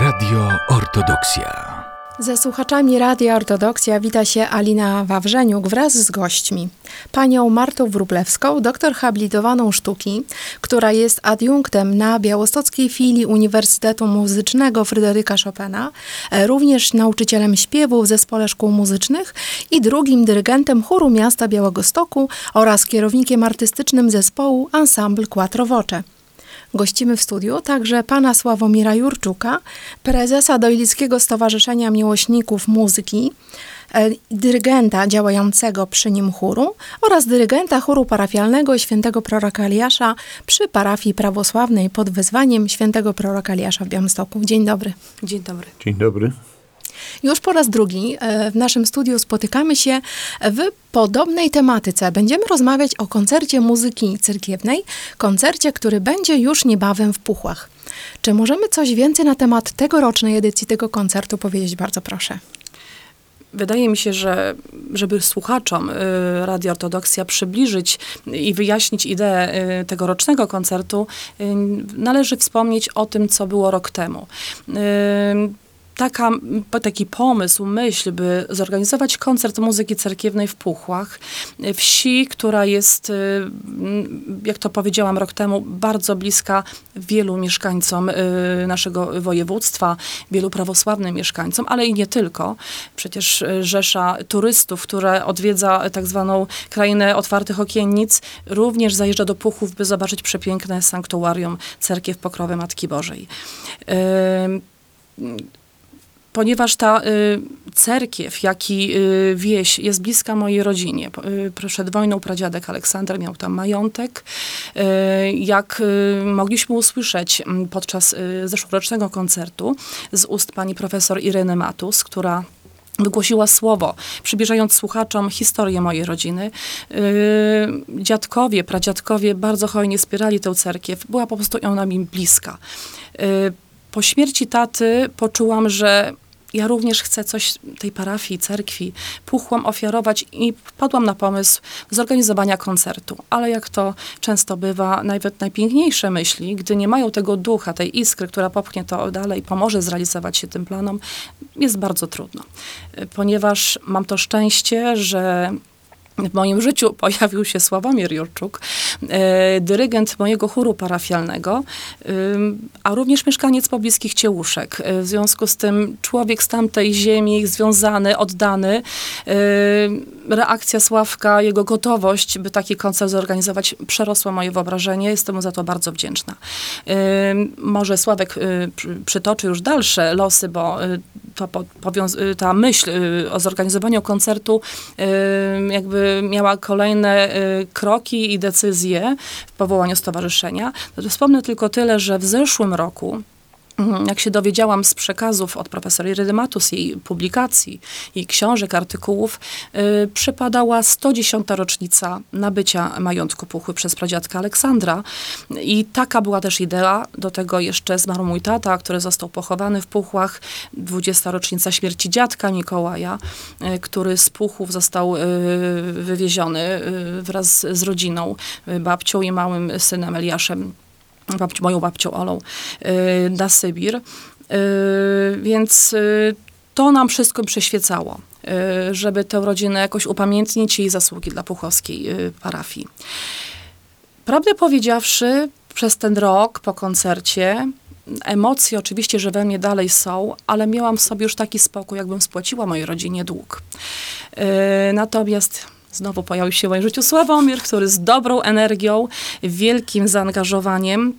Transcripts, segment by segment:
Radio Ortodoksja. Ze słuchaczami Radia Ortodoksja wita się Alina Wawrzeniuk wraz z gośćmi. Panią Martą Wrublewską, doktor habilitowaną sztuki, która jest adiunktem na białostockiej filii Uniwersytetu Muzycznego Fryderyka Chopina, e, również nauczycielem śpiewu w Zespole Szkół Muzycznych i drugim dyrygentem chóru miasta Białegostoku oraz kierownikiem artystycznym zespołu Ensemble Quattro Voce. Gościmy w studiu także pana Sławomira Jurczuka, prezesa Dojlickiego Stowarzyszenia Miłośników Muzyki, e, dyrygenta działającego przy nim chóru oraz dyrygenta chóru parafialnego świętego proroka Eliasza przy parafii prawosławnej pod wezwaniem świętego proroka Eliasza w Białymstoku. Dzień dobry. Dzień dobry. Dzień dobry. Już po raz drugi e, w naszym studiu spotykamy się w podobnej tematyce. Będziemy rozmawiać o koncercie muzyki cerkiewnej, koncercie, który będzie już niebawem w Puchłach. Czy możemy coś więcej na temat tegorocznej edycji tego koncertu powiedzieć? Bardzo proszę. Wydaje mi się, że żeby słuchaczom y, Radio Ortodoksja przybliżyć i wyjaśnić ideę y, tegorocznego koncertu, y, należy wspomnieć o tym, co było rok temu. Taka, taki pomysł, myśl, by zorganizować koncert muzyki cerkiewnej w Puchłach, wsi, która jest, y, jak to powiedziałam rok temu, bardzo bliska wielu mieszkańcom y, naszego województwa, wielu prawosławnym mieszkańcom, ale i nie tylko. Przecież y, rzesza turystów, które odwiedza tak zwaną krainę otwartych okiennic, również zajeżdża do Puchów, by zobaczyć przepiękne sanktuarium Cerkiew Pokrowy Matki Bożej ponieważ ta y, cerkiew, jak i y, wieś jest bliska mojej rodzinie. Y, przed wojną pradziadek Aleksander miał tam majątek. Jak mogliśmy usłyszeć podczas zeszłorocznego koncertu z ust pani profesor Ireny Matus, która wygłosiła słowo, przybliżając słuchaczom historię mojej rodziny. Dziadkowie, pradziadkowie bardzo hojnie wspierali tę cerkiew. Była po prostu ona mi bliska. Po śmierci taty poczułam, że ja również chcę coś tej parafii, cerkwi, puchłam ofiarować i wpadłam na pomysł zorganizowania koncertu. Ale jak to często bywa, nawet najpiękniejsze myśli, gdy nie mają tego ducha, tej iskry, która popchnie to dalej, pomoże zrealizować się tym planom, jest bardzo trudno. Ponieważ mam to szczęście, że w moim życiu pojawił się Sławomir Jurczuk, e, dyrygent mojego chóru parafialnego, a również mieszkaniec pobliskich Ciełuszek. E, w związku z tym człowiek z tamtej ziemi, związany, oddany, e, reakcja Sławka, jego gotowość, by taki koncert zorganizować, przerosła moje wyobrażenie. Jestem mu za to bardzo wdzięczna. Może Sławek przy- przytoczy już dalsze losy, bo po, powiąz- e, ta myśl o zorganizowaniu koncertu jakby miała kolejne y, kroki i decyzje w powołaniu stowarzyszenia. To wspomnę tylko tyle, że w zeszłym roku jak się dowiedziałam z przekazów od profesor Irydy Matus, jej publikacji, jej książek, artykułów, y, przypadała 110. rocznica nabycia majątku Puchły przez pradziadka Aleksandra. I taka była też idea. Do tego jeszcze zmarł mój tata, który został pochowany w Puchłach. 20. rocznica śmierci dziadka Mikołaja, y, który z Puchów został y, wywieziony y, wraz z rodziną, y, babcią i małym synem Eliaszem babci, moją babcią Olą y, na Sybir. Y, więc y, to nam wszystko przyświecało, y, żeby tę rodzinę jakoś upamiętnić jej zasługi dla puchowskiej parafii. Prawdę powiedziawszy, przez ten rok po koncercie emocje oczywiście, że we mnie dalej są, ale miałam w sobie już taki spokój, jakbym spłaciła mojej rodzinie dług. Natomiast znowu pojawił się życiu Sławomir, który z dobrą energią, wielkim zaangażowaniem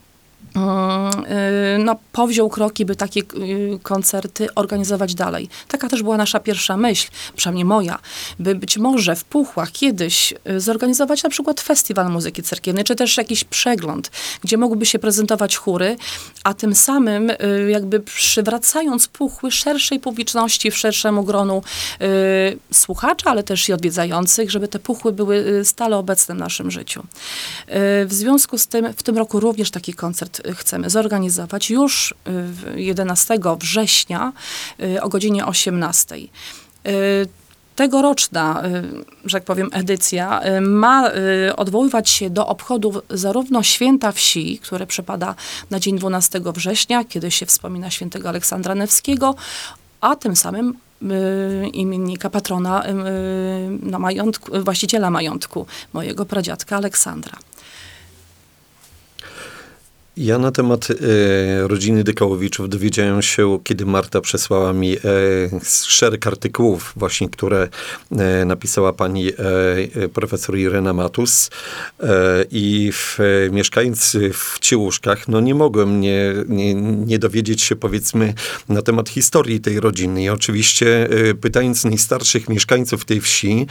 no, powziął kroki, by takie yy, koncerty organizować dalej. Taka też była nasza pierwsza myśl, przynajmniej moja, by być może w Puchłach kiedyś yy, zorganizować na przykład festiwal muzyki cerkiewnej, czy też jakiś przegląd, gdzie mogłyby się prezentować chóry, a tym samym yy, jakby przywracając Puchły szerszej publiczności, w szerszemu gronu yy, słuchaczy, ale też i odwiedzających, żeby te Puchły były yy, stale obecne w naszym życiu. Yy, W związku z tym w tym roku również taki koncert y, chcemy zorganizować już y, w 11 września y, o godzinie 18. Y, tegoroczna, y, że tak powiem, edycja y, ma y, odwoływać się do obchodów zarówno święta wsi, które przypada na dzień 12 września, kiedy się wspomina świętego Aleksandra Newskiego, a tym samym y, imiennika, patrona, y, majątku, właściciela majątku, mojego pradziadka Aleksandra. Ja na temat e, rodziny Dykałowiczów dowiedziałem się, kiedy Marta przesłała mi e, szereg artykułów właśnie, które e, napisała pani e, e, profesor Irena Matus e, i w, mieszkając w Ciłuszkach, no nie mogłem nie, nie, nie dowiedzieć się powiedzmy na temat historii tej rodziny i oczywiście pytając najstarszych mieszkańców tej wsi,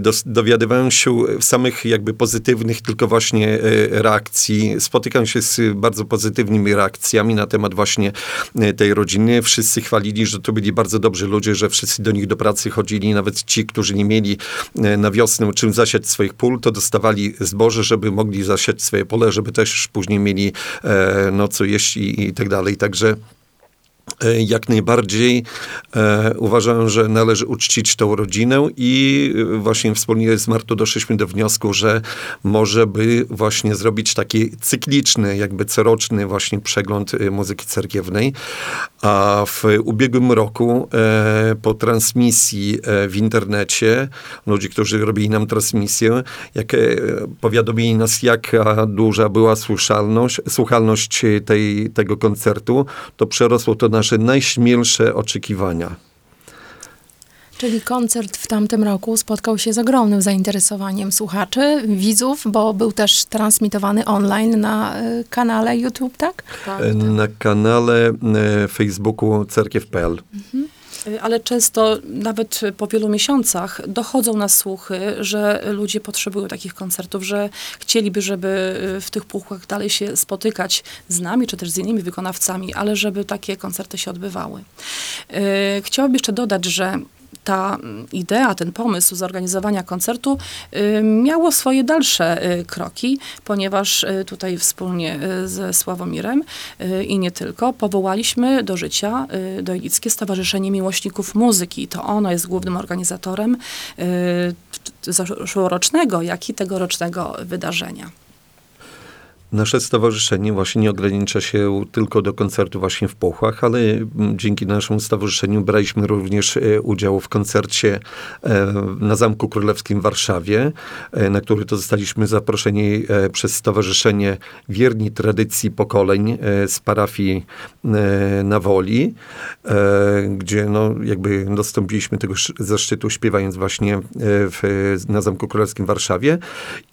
dos, dowiadywałem się samych jakby pozytywnych tylko właśnie reakcji. Spotykam się z bardzo pozytywnymi reakcjami na temat właśnie e, tej rodziny. Wszyscy chwalili, że to byli bardzo dobrzy ludzie, że wszyscy do nich do pracy chodzili, nawet ci, którzy nie mieli e, na wiosnę czym zasiać swoich pól, to dostawali zboże, żeby mogli zasiać swoje pole, żeby też później mieli e, no co jeść i, i tak dalej. Także Jak najbardziej e, uważam, że należy uczcić tą rodzinę i e, właśnie wspólnie z Martą doszliśmy do wniosku, że może by właśnie zrobić taki cykliczny, jakby coroczny właśnie przegląd e, muzyki cerkiewnej. A w ubiegłym roku e, po transmisji e, w internecie, ludzi, którzy robili nam transmisję, jak e, powiadomili nas, jaka duża była słyszalność, słuchalność tej, tego koncertu, to przerosło to nasze najśmielsze oczekiwania. Czyli koncert w tamtym roku spotkał się z ogromnym zainteresowaniem słuchaczy, widzów, bo był też transmitowany online na y, kanale YouTube, tak? E, Na kanale e, Facebooku cerkiew.pl. Y, Ale często, nawet po wielu miesiącach, dochodzą nas słuchy, że ludzie potrzebują takich koncertów, że chcieliby, żeby y, w tych puchłach dalej się spotykać z nami, czy też z innymi wykonawcami, ale żeby takie koncerty się odbywały. Y, Chciałabym jeszcze dodać, że ta idea, ten pomysł zorganizowania koncertu y, miało swoje dalsze y, kroki, ponieważ y, tutaj wspólnie ze Sławomirem i nie tylko powołaliśmy do życia Dojlickie Stowarzyszenie Miłośników Muzyki. To ono jest głównym organizatorem zeszłorocznego, jak i tegorocznego wydarzenia. Nasze stowarzyszenie właśnie nie ogranicza się tylko do koncertu właśnie w Pochłach, ale mm, dzięki naszemu stowarzyszeniu braliśmy również e, udział w koncercie e, na Zamku Królewskim w Warszawie, e, na który to zostaliśmy zaproszeni przez Stowarzyszenie Wierni Tradycji Pokoleń z parafii na Woli, gdzie no, jakby dostąpiliśmy tego sz- zaszczytu śpiewając właśnie w, na Zamku Królewskim w Warszawie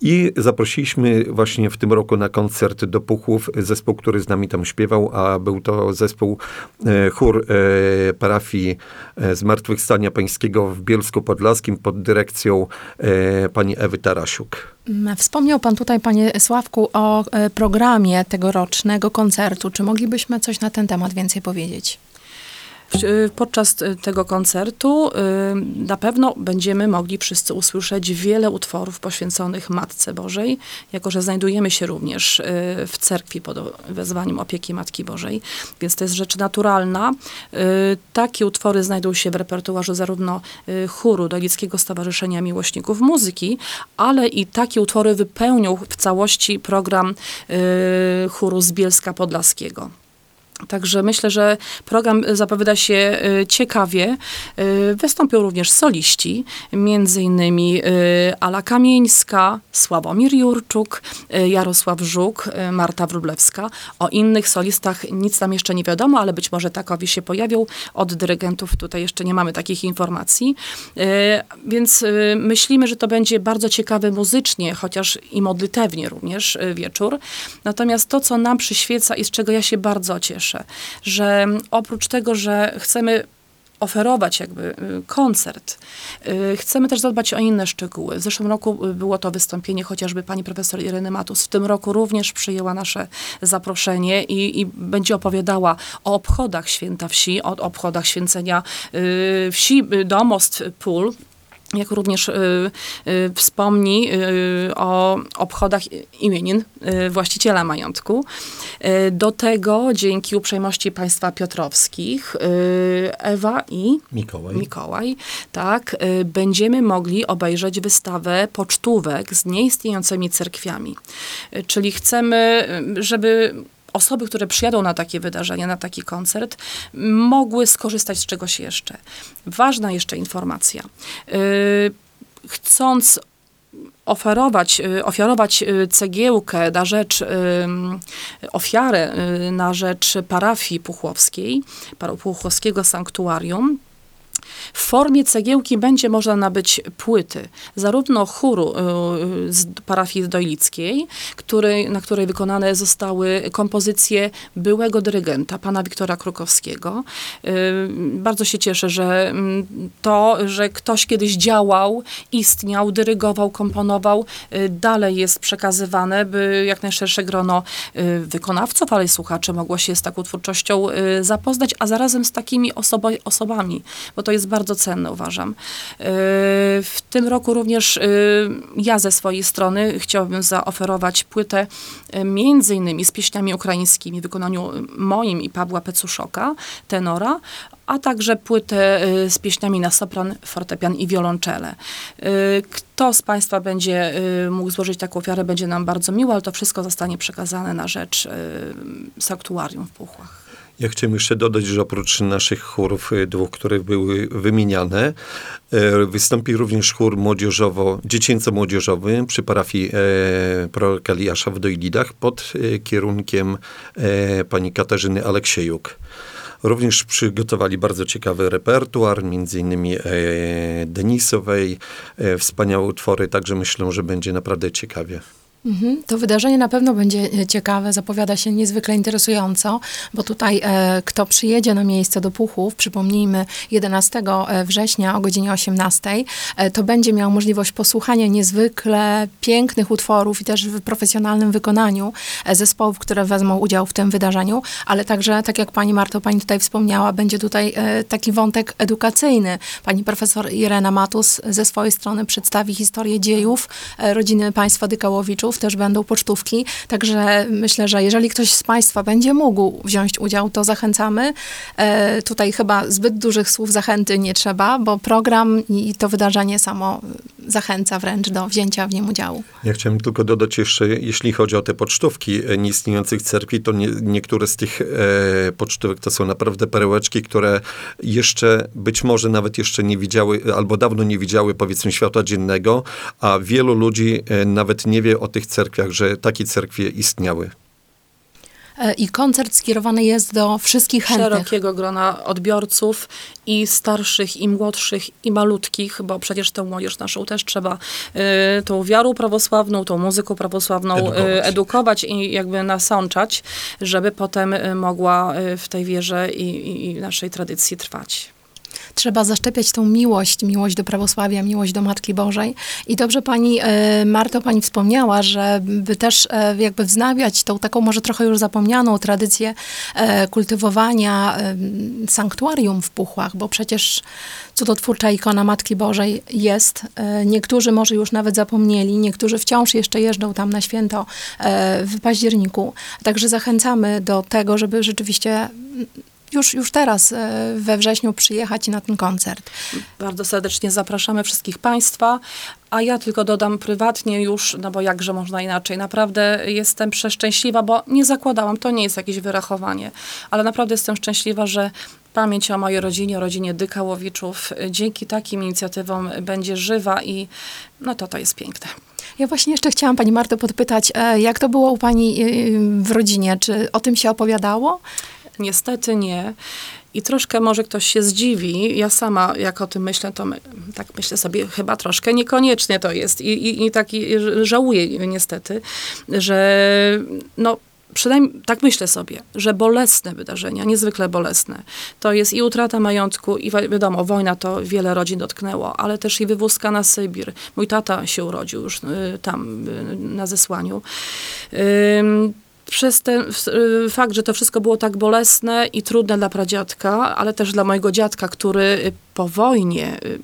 i zaprosiliśmy właśnie w tym roku na koncert do Puchłów zespół, który z nami tam śpiewał, a był to zespół e, chór e, parafii e, Zmartwychwstania Pańskiego w Bielsku Podlaskim pod dyrekcją pani Ewy Tarasiuk. Mm, Wspomniał pan tutaj, panie Sławku, o programie tegorocznego koncertu. Czy moglibyśmy coś na ten temat więcej powiedzieć? Y, Podczas y, tego koncertu y, na pewno będziemy mogli wszyscy usłyszeć wiele utworów poświęconych Matce Bożej, jako że znajdujemy się również w cerkwi pod wezwaniem opieki Matki Bożej, więc to jest rzecz naturalna. Takie utwory znajdą się w repertuarze zarówno chóru Dolickiego Stowarzyszenia Miłośników Muzyki, ale i takie utwory wypełnią w całości program chóru z Bielska Podlaskiego. Także myślę, że program y, zapowiada się y, ciekawie. Y, Wystąpią również soliści, między innymi Ala Kamieńska, Sławomir Jurczuk, Jarosław Żuk, Marta Wróblewska. O innych solistach nic tam jeszcze nie wiadomo, ale być może takowi się pojawią. Od dyrygentów tutaj jeszcze nie mamy takich informacji. Więc myślimy, że to będzie bardzo ciekawy muzycznie, chociaż i modlitewnie również wieczór. Natomiast to, co nam przyświeca i z czego ja się bardzo cieszę, że oprócz tego, że chcemy oferować jakby y, koncert. Y, Chcemy też zadbać o inne szczegóły. W zeszłym roku y, było to wystąpienie chociażby pani profesor Ireny Matus. W tym roku również przyjęła nasze zaproszenie i, i będzie opowiadała o obchodach święta wsi, o obchodach święcenia wsi, domostw, pól. Jak również y, y, wspomni y, o obchodach imienin y, właściciela majątku. Y, do tego dzięki uprzejmości państwa Piotrowskich y, Ewa i Mikołaj. Mikołaj, tak, będziemy mogli obejrzeć wystawę pocztówek z nieistniejącymi cerkwiami. Czyli chcemy, żeby osoby, które przyjadą na takie wydarzenie, na taki koncert, mogły skorzystać z czegoś jeszcze. Ważna jeszcze informacja. Y, Chcąc oferować, y, ofiarować y, cegiełkę na rzecz, ofiarę na rzecz parafii puchłowskiej, puchłowskiego sanktuarium, w formie cegiełki będzie można nabyć płyty, zarówno chóru y, z parafii dojlickiej, który, na której wykonane zostały kompozycje byłego dyrygenta, pana Wiktora Krukowskiego. Y, Bardzo się cieszę, że mm, to, że ktoś kiedyś działał, istniał, dyrygował, komponował, y, dalej jest przekazywane, by jak najszersze grono y, wykonawców, ale i słuchaczy mogło się z taką twórczością y, zapoznać, a zarazem z takimi osobo, osobami, bo to jest bardzo cenne, uważam. Y, W tym roku również y, ja ze swojej strony chciałabym zaoferować płytę y, między innymi z pieśniami ukraińskimi w wykonaniu moim i Pawła Pecuszoka, tenora, a także płytę z pieśniami na sopran, fortepian i wiolonczele. Kto z Państwa będzie mógł złożyć taką ofiarę, będzie nam bardzo miło, ale to wszystko zostanie przekazane na rzecz sanktuarium w Puchłach. Ja chciałem jeszcze dodać, że oprócz naszych chórów, y, dwóch, które były wymieniane, e, wystąpi również chór młodzieżowo, dziecięco-młodzieżowy przy parafii e, proroka Eliasza w Dojlidach pod e, kierunkiem e, pani Katarzyny Aleksiejuk. Również przygotowali bardzo ciekawy repertuar, między innymi e, Denisowej, e, wspaniałe utwory, także myślę, że będzie naprawdę ciekawie. Mhm. To wydarzenie na pewno będzie e, ciekawe, zapowiada się niezwykle interesująco, bo tutaj e, kto przyjedzie na miejsce do Puchów, przypomnijmy 11 września o godzinie 18, e, to będzie miał możliwość posłuchania niezwykle pięknych utworów i też w profesjonalnym wykonaniu e, zespołów, które wezmą udział w tym wydarzeniu, ale także, tak jak pani Marto, pani tutaj wspomniała, będzie tutaj e, taki wątek edukacyjny. Pani profesor Irena Matus ze swojej strony przedstawi historię dziejów e, rodziny państwa Dykałowiczów, też będą pocztówki, także myślę, że jeżeli ktoś z państwa będzie mógł wziąć udział, to zachęcamy. E, tutaj chyba zbyt dużych słów zachęty nie trzeba, bo program i to wydarzenie samo zachęca wręcz do wzięcia w nim udziału. Ja chciałem tylko dodać jeszcze, jeśli chodzi o te pocztówki e, nieistniejących cerkwi, to nie, niektóre z tych e, pocztówek to są naprawdę perełeczki, które jeszcze, być może nawet jeszcze nie widziały, albo dawno nie widziały, powiedzmy, światła dziennego, a wielu ludzi e, nawet nie wie o tych cerkwiach, że takie cerkwie istniały. E, I koncert skierowany jest do wszystkich chętnych. szerokiego grona odbiorców i starszych, i młodszych, i malutkich, bo przecież tę młodzież naszą też trzeba y, tą wiarą prawosławną, tą muzyką prawosławną Edukować. edukować, y, edukować i jakby nasączać, żeby potem y, mogła y, w tej wierze i, i, i naszej tradycji trwać. Trzeba zaszczepiać tą miłość, miłość do prawosławia, miłość do Matki Bożej. I dobrze pani, e, Marto, pani wspomniała, że by też e, jakby wznawiać tą taką może trochę już zapomnianą tradycję e, kultywowania sanktuarium w Puchłach, bo przecież cudotwórcza ikona Matki Bożej jest. Niektórzy może już nawet zapomnieli, niektórzy wciąż jeszcze jeżdżą tam na święto w październiku. Także zachęcamy do tego, żeby rzeczywiście już, już teraz e, we wrześniu przyjechać na ten koncert. Bardzo serdecznie zapraszamy wszystkich Państwa, a ja tylko dodam prywatnie już, no bo jakże można inaczej. Naprawdę jestem przeszczęśliwa, bo nie zakładałam, to nie jest jakieś wyrachowanie, ale naprawdę jestem szczęśliwa, że pamięć o mojej rodzinie, o rodzinie Dykałowiczów y, dzięki takim inicjatywom będzie żywa i no to to jest piękne. Ja właśnie jeszcze chciałam Pani Marto podpytać, e, jak to było u Pani e, w rodzinie? Czy o tym się opowiadało? Niestety nie. I troszkę może ktoś się zdziwi. Ja sama, jak o tym myślę, to my, tak myślę sobie, chyba troszkę niekoniecznie to jest. I, i, i tak i żałuję niestety, że no, przynajmniej tak myślę sobie, że bolesne wydarzenia, niezwykle bolesne, to jest i utrata majątku, i wi- wiadomo, wojna to wiele rodzin dotknęło, ale też i wywózka na Sybir. Mój tata się urodził już y, tam, y, na zesłaniu. Ym, przez ten y, fakt, że to wszystko było tak bolesne i trudne dla pradziadka, ale też dla mojego dziadka, który y, po wojnie y,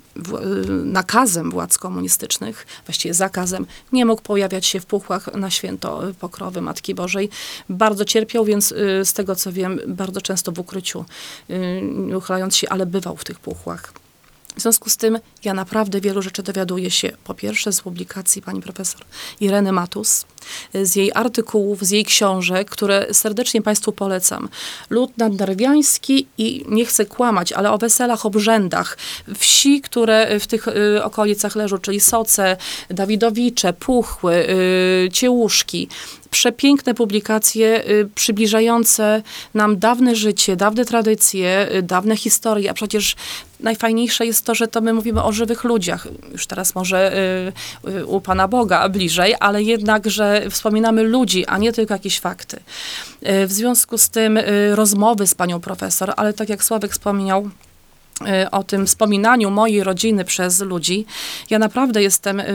nakazem władz komunistycznych, właściwie zakazem, nie mógł pojawiać się w puchłach na święto Pokrowy Matki Bożej. Bardzo cierpiał, więc z tego co wiem, bardzo często w ukryciu, uchylając się, ale bywał w tych puchłach. W związku z tym ja naprawdę wielu rzeczy dowiaduję się, po pierwsze z publikacji pani profesor Ireny Matus, z jej artykułów, z jej książek, które serdecznie Państwu polecam. Lud nadnarwiański i nie chcę kłamać, ale o weselach, obrzędach wsi, które w tych y, okolicach leżą, czyli Soce, Dawidowicze, Puchły, y, Ciełuszki. Przepiękne publikacje y, przybliżające nam dawne życie, dawne tradycje, y, dawne historie, a przecież najfajniejsze jest to, że to my mówimy o żywych ludziach. Już teraz może y, u Pana Boga bliżej, ale jednak, że wspominamy ludzi, a nie tylko jakieś fakty. W związku z tym rozmowy z Panią Profesor, ale tak jak Sławek wspomniał, o tym wspominaniu mojej rodziny przez ludzi. Ja naprawdę jestem, y,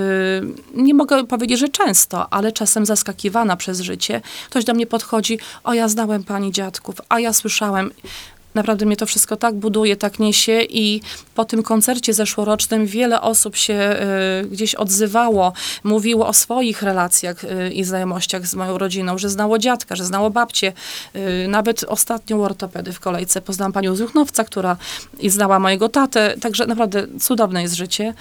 nie mogę powiedzieć, że często, ale czasem zaskakiwana przez życie. Ktoś do mnie podchodzi, o ja znałem pani dziadków, a ja słyszałem. Naprawdę mnie to wszystko tak buduje, tak niesie i po tym koncercie zeszłorocznym wiele osób się y, gdzieś odzywało, mówiło o swoich relacjach y, i znajomościach z moją rodziną, że znało dziadka, że znało babcię. Y, nawet ostatnią ortopedy w kolejce poznałam panią z Juchnowca, która i znała mojego tatę, także naprawdę cudowne jest życie.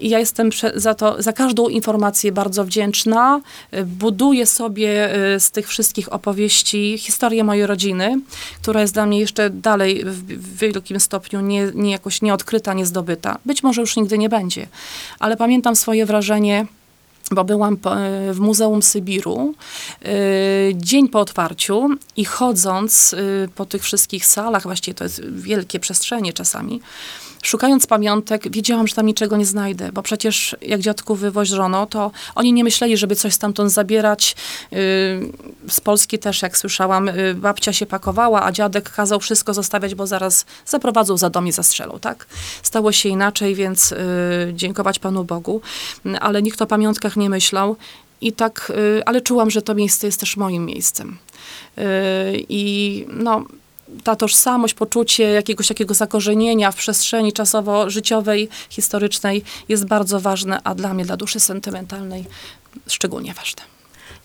I ja jestem za to, za każdą informację bardzo wdzięczna. Buduję sobie z tych wszystkich opowieści historię mojej rodziny, która jest dla mnie jeszcze dalej w, wielkim stopniu nie, nie jakoś nieodkryta, niezdobyta. Być może już nigdy nie będzie, ale pamiętam swoje wrażenie bo byłam po- w Muzeum Sybiru y, dzień po otwarciu i chodząc y, po tych wszystkich salach, właściwie to jest wielkie przestrzenie czasami, szukając pamiątek, wiedziałam, że tam niczego nie znajdę, bo przecież jak dziadków wywożono, to oni nie myśleli, żeby coś stamtąd zabierać. Y, z Polski też, jak słyszałam, y, babcia się pakowała, a dziadek kazał wszystko zostawiać, bo zaraz zaprowadzą za dom i zastrzelą, tak? Stało się inaczej, więc y, dziękować Panu Bogu, Mm, ale nikt o pamiątkach nie myślał. I tak, ale czułam, że to miejsce jest też moim miejscem. I no, ta tożsamość, poczucie jakiegoś takiego zakorzenienia w przestrzeni czasowo-życiowej, historycznej jest bardzo ważne, a dla mnie, dla duszy sentymentalnej, szczególnie ważne.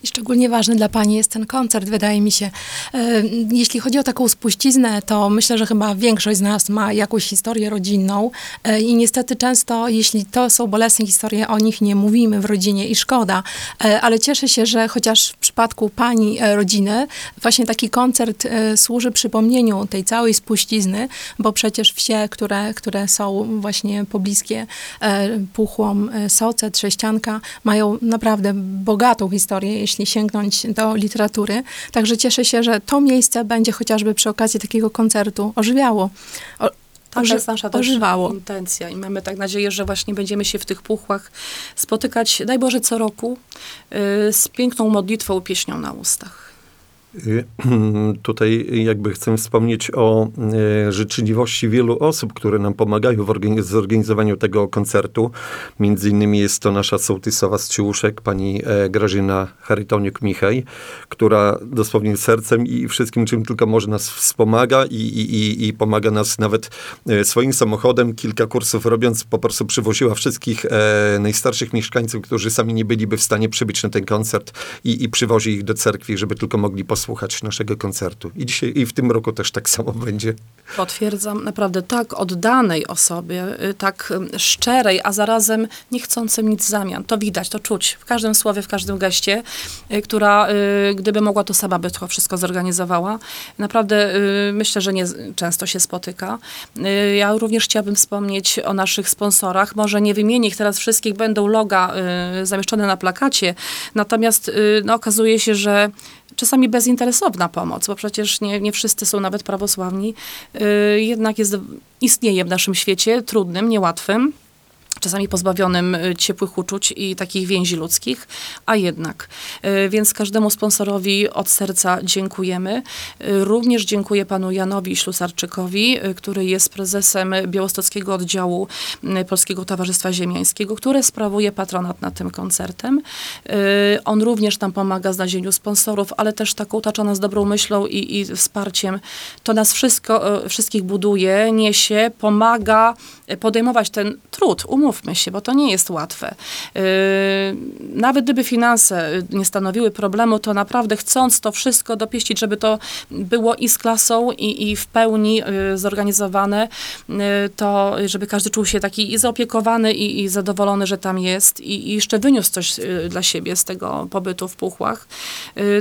I szczególnie ważny dla Pani jest ten koncert, wydaje mi się. E, Jeśli chodzi o taką spuściznę, to myślę, że chyba większość z nas ma jakąś historię rodzinną e, i niestety często, jeśli to są bolesne historie, o nich nie mówimy w rodzinie i szkoda, E, ale cieszę się, że chociaż w przypadku Pani rodziny właśnie taki koncert służy przypomnieniu tej całej spuścizny, bo przecież wsie, które, które są właśnie pobliskie Puchłom, Soce, Trześcianka, mają naprawdę bogatą historię, jeśli sięgnąć do literatury. Także cieszę się, że to miejsce będzie chociażby przy okazji takiego koncertu ożywiało. O, Taka oży- jest nasza ożywało. intencja i mamy tak nadzieję, że właśnie będziemy się w tych puchłach spotykać, daj Boże, co roku y, z piękną modlitwą pieśnią na ustach. Y, Tutaj jakby chcę wspomnieć o e, życzliwości wielu osób, które nam pomagają w organiz- zorganizowaniu tego koncertu. Między innymi jest to nasza sołtysowa z Ciłuszek, pani e, Grażyna Charytoniuk-Michaj, która dosłownie sercem i wszystkim, czym tylko może nas wspomaga i, i, i, i pomaga nas nawet e, swoim samochodem. Kilka kursów robiąc, po prostu przywoziła wszystkich e, najstarszych mieszkańców, którzy sami nie byliby w stanie przybyć na ten koncert i, i przywozi ich do cerkwi, żeby tylko mogli posłuchać naszego koncertu. I dzisiaj i w tym roku też tak samo będzie. Potwierdzam, naprawdę tak oddanej osobie, y, tak y, szczerej, a zarazem nie chcącym nic zamian. To widać, to czuć w każdym słowie, w każdym geście, y, która gdyby mogła, to sama by to wszystko zorganizowała. Naprawdę myślę, że nie często się spotyka. Ja również chciałabym wspomnieć o naszych sponsorach. Może nie wymienię ich teraz wszystkich, będą loga zamieszczone na plakacie. Natomiast no, okazuje się, że czasami bezinteresowna pomoc, bo przecież nie, nie wszyscy są nawet prawosławni, y, jednak jest, istnieje w naszym świecie trudnym, niełatwym. Czasami pozbawionym y, ciepłych uczuć i takich więzi ludzkich, a jednak. Y, Więc każdemu sponsorowi od serca dziękujemy. Y, Również dziękuję panu Janowi Ślusarczykowi, który jest prezesem Białostockiego Oddziału Polskiego Towarzystwa Ziemiańskiego, które sprawuje patronat nad tym koncertem. On również nam pomaga w znalezieniu sponsorów, ale też tak otacza nas dobrą myślą i, i wsparciem. To nas wszystko, wszystkich buduje, niesie, pomaga podejmować ten trud, umówmy się, bo to nie jest łatwe. Y, Nawet gdyby finanse y, nie stanowiły problemu, to naprawdę chcąc to wszystko dopieścić, żeby to było i z klasą, i, i w pełni y, zorganizowane, to żeby każdy czuł się taki i zaopiekowany, i, i zadowolony, że tam jest, i, i jeszcze wyniósł coś dla siebie z tego pobytu w Puchłach,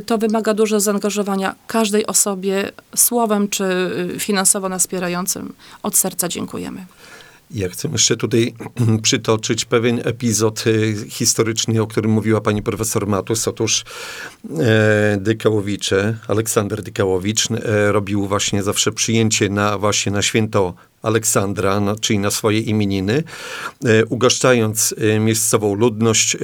to wymaga dużo zaangażowania każdej osobie słowem czy finansowo nas wspierającym. Od serca dziękujemy. Ja chcę jeszcze tutaj przytoczyć pewien epizod e, historyczny, o którym mówiła pani profesor Matus. Otóż e, Dykałowicze, Aleksander Dykałowicz e, robił właśnie zawsze przyjęcie na właśnie na święto Aleksandra, czyli na swoje imieniny, e, ugoszczając e, miejscową ludność, e,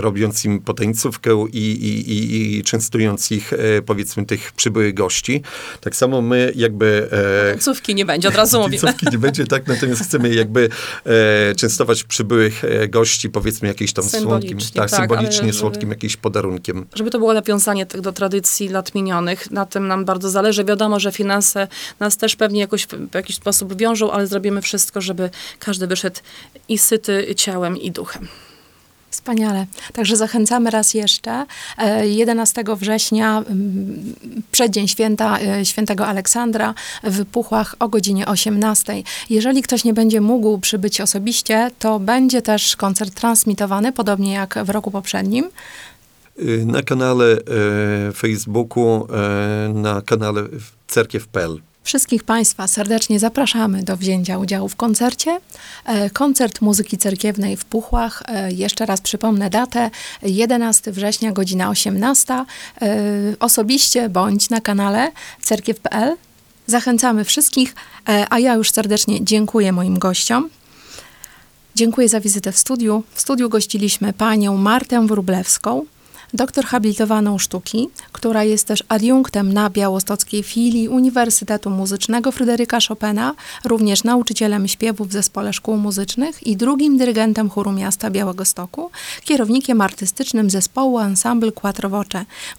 robiąc im potańcówkę i, i, i, i częstując ich, powiedzmy, tych przybyłych gości. Tak samo my jakby... Końcówki nie będzie, od razu mówię. Końcówki nie będzie, tak, natomiast chcemy jakby częstować przybyłych gości, powiedzmy jakimś tam słodkim, tak, tak, symbolicznie słodkim jakimś podarunkiem. żeby to było nawiązanie tak do tradycji lat minionych. Na tym nam bardzo zależy. Wiadomo, że finanse nas też pewnie jakoś w jakiś sposób wiążą, ale zrobimy wszystko, żeby każdy wyszedł i syty ciałem i duchem. Wspaniale. Także zachęcamy raz jeszcze. E, 11 września, mm, przeddzień święta e, świętego Aleksandra w Puchłach o godzinie 18. Jeżeli ktoś nie będzie mógł przybyć osobiście, to będzie też koncert transmitowany, podobnie jak w roku poprzednim. Y, Na kanale e, Facebooku, e, na kanale cerkiew.pl. Wszystkich Państwa serdecznie zapraszamy do wzięcia udziału w koncercie. E, Koncert muzyki cerkiewnej w Puchłach. E, Jeszcze raz przypomnę datę. 11 września, godzina 18. E, Osobiście bądź na kanale cerkiew.pl. Zachęcamy wszystkich, a ja już serdecznie dziękuję moim gościom. Dziękuję za wizytę w studiu. W studiu gościliśmy panią Martę Wróblewską, doktor habilitowaną sztuki, która jest też adiunktem na białostockiej filii Uniwersytetu Muzycznego Fryderyka Chopina, również nauczycielem śpiewu w Zespole Szkół Muzycznych i drugim dyrygentem chóru miasta Białegostoku, kierownikiem artystycznym zespołu Ensemble Quattro.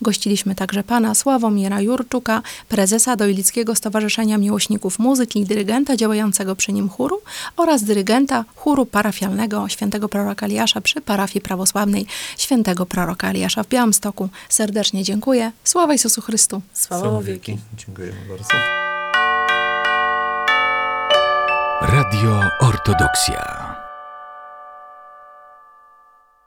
Gościliśmy także pana Sławomira Jurczuka, prezesa Dojlickiego Stowarzyszenia Miłośników Muzyki i dyrygenta działającego przy nim chóru oraz dyrygenta chóru parafialnego świętego proroka Eliasza przy parafii prawosławnej świętego proroka Eliasza w Białymstoku. Serdecznie dziękuję. Sława Jezusu Chrystu. Sława wieki. Dziękujemy bardzo. Radio Ortodoksja.